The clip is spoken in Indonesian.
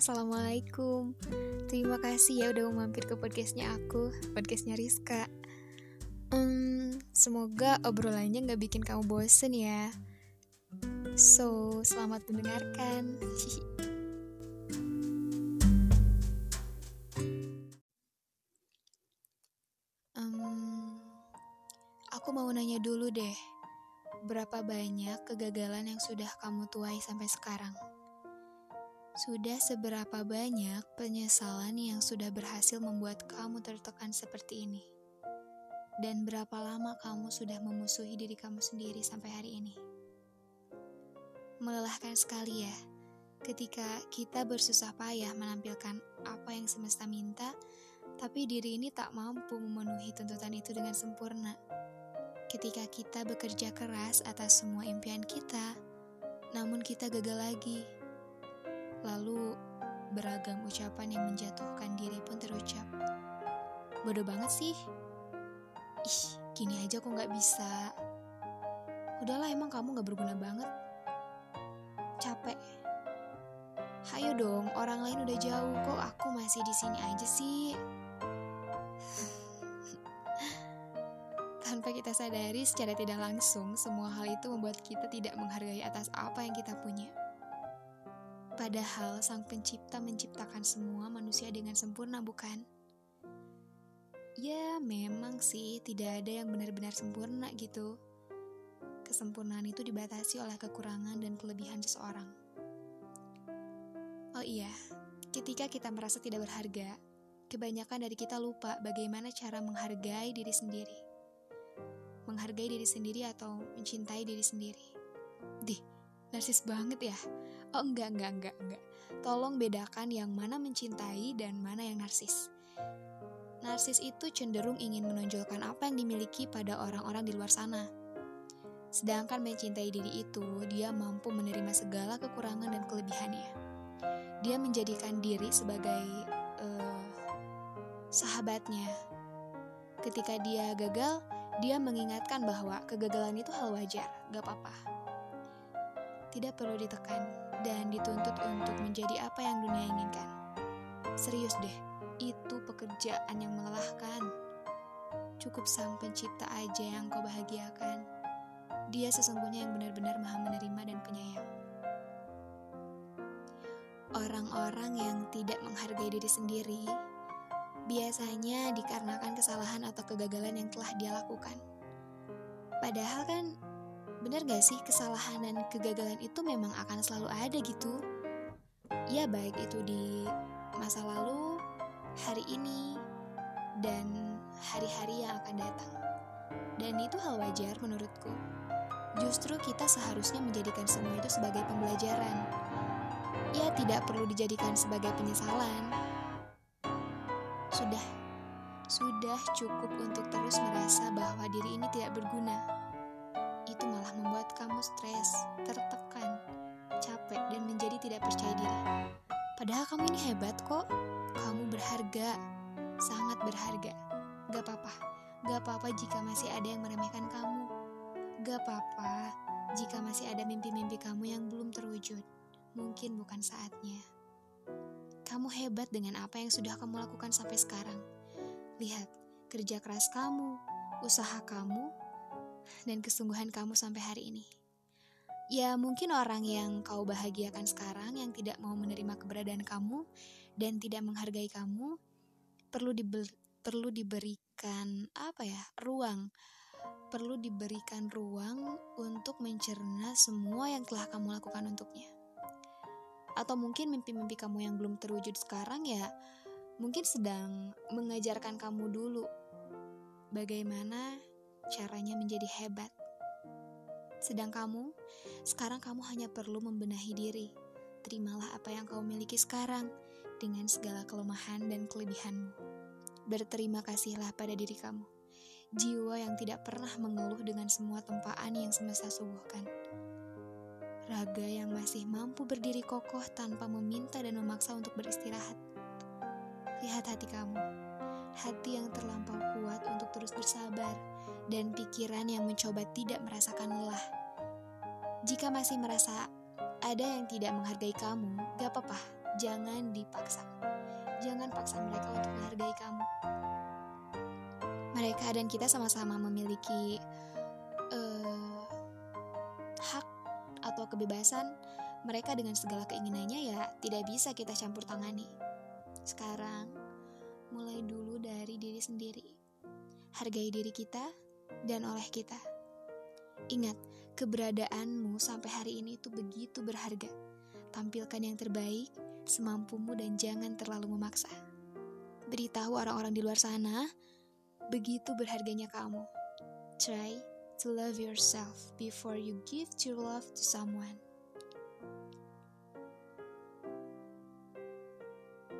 Assalamualaikum. Terima kasih ya udah mau mampir ke podcastnya aku Podcastnya Rizka. Hmm, Semoga obrolannya gak bikin kamu bosen ya. So, selamat mendengarkan. Um, Aku mau nanya dulu deh Berapa banyak kegagalan yang sudah kamu tuai sampai sekarang? Sudah seberapa banyak penyesalan yang sudah berhasil membuat kamu tertekan seperti ini? Dan berapa lama kamu sudah memusuhi diri kamu sendiri sampai hari ini? Melelahkan sekali ya, ketika kita bersusah payah menampilkan apa yang semesta minta, tapi diri ini tak mampu memenuhi tuntutan itu dengan sempurna ketika kita bekerja keras atas semua impian kita, namun kita gagal lagi. Lalu, beragam ucapan yang menjatuhkan diri pun terucap. Bodoh banget sih. Ih, gini aja kok gak bisa. Udahlah emang kamu gak berguna banget. Capek. Hayo dong, orang lain udah jauh kok aku masih di sini aja sih. Tanpa kita sadari secara tidak langsung, semua hal itu membuat kita tidak menghargai atas apa yang kita punya. Padahal sang pencipta menciptakan semua manusia dengan sempurna, bukan? Ya, memang sih tidak ada yang benar-benar sempurna gitu. Kesempurnaan itu dibatasi oleh kekurangan dan kelebihan seseorang. Oh iya, ketika kita merasa tidak berharga, kebanyakan dari kita lupa bagaimana cara menghargai diri sendiri menghargai diri sendiri atau mencintai diri sendiri. Dih, narsis banget ya. Oh enggak, enggak, enggak, enggak. Tolong bedakan yang mana mencintai dan mana yang narsis. Narsis itu cenderung ingin menonjolkan apa yang dimiliki pada orang-orang di luar sana. Sedangkan mencintai diri itu, dia mampu menerima segala kekurangan dan kelebihannya. Dia menjadikan diri sebagai uh, sahabatnya. Ketika dia gagal, dia mengingatkan bahwa kegagalan itu hal wajar, gak apa-apa. Tidak perlu ditekan dan dituntut untuk menjadi apa yang dunia inginkan. Serius deh, itu pekerjaan yang melelahkan. Cukup sang pencipta aja yang kau bahagiakan. Dia sesungguhnya yang benar-benar maha menerima dan penyayang. Orang-orang yang tidak menghargai diri sendiri biasanya dikarenakan kesalahan atau kegagalan yang telah dia lakukan. Padahal kan, benar gak sih kesalahan dan kegagalan itu memang akan selalu ada gitu? Ya baik itu di masa lalu, hari ini, dan hari-hari yang akan datang. Dan itu hal wajar menurutku. Justru kita seharusnya menjadikan semua itu sebagai pembelajaran. Ya tidak perlu dijadikan sebagai penyesalan, sudah, sudah cukup untuk terus merasa bahwa diri ini tidak berguna. Itu malah membuat kamu stres, tertekan, capek, dan menjadi tidak percaya diri. Padahal kamu ini hebat kok. Kamu berharga, sangat berharga. Gak apa-apa, gak apa-apa jika masih ada yang meremehkan kamu. Gak apa-apa jika masih ada mimpi-mimpi kamu yang belum terwujud. Mungkin bukan saatnya. Kamu hebat dengan apa yang sudah kamu lakukan sampai sekarang. Lihat, kerja keras kamu, usaha kamu, dan kesungguhan kamu sampai hari ini. Ya, mungkin orang yang kau bahagiakan sekarang yang tidak mau menerima keberadaan kamu dan tidak menghargai kamu perlu diber, perlu diberikan apa ya? ruang. Perlu diberikan ruang untuk mencerna semua yang telah kamu lakukan untuknya atau mungkin mimpi-mimpi kamu yang belum terwujud sekarang ya mungkin sedang mengajarkan kamu dulu bagaimana caranya menjadi hebat. Sedang kamu, sekarang kamu hanya perlu membenahi diri. Terimalah apa yang kau miliki sekarang dengan segala kelemahan dan kelebihanmu. Berterima kasihlah pada diri kamu. Jiwa yang tidak pernah mengeluh dengan semua tempaan yang semesta suguhkan raga yang masih mampu berdiri kokoh tanpa meminta dan memaksa untuk beristirahat. Lihat hati kamu, hati yang terlampau kuat untuk terus bersabar, dan pikiran yang mencoba tidak merasakan lelah. Jika masih merasa ada yang tidak menghargai kamu, gak apa-apa, jangan dipaksa. Jangan paksa mereka untuk menghargai kamu. Mereka dan kita sama-sama memiliki uh, hak atau kebebasan. Mereka dengan segala keinginannya ya tidak bisa kita campur tangani. Sekarang, mulai dulu dari diri sendiri. Hargai diri kita dan oleh kita. Ingat, keberadaanmu sampai hari ini itu begitu berharga. Tampilkan yang terbaik semampumu dan jangan terlalu memaksa. Beritahu orang-orang di luar sana, begitu berharganya kamu. Try to love yourself before you give your love to someone.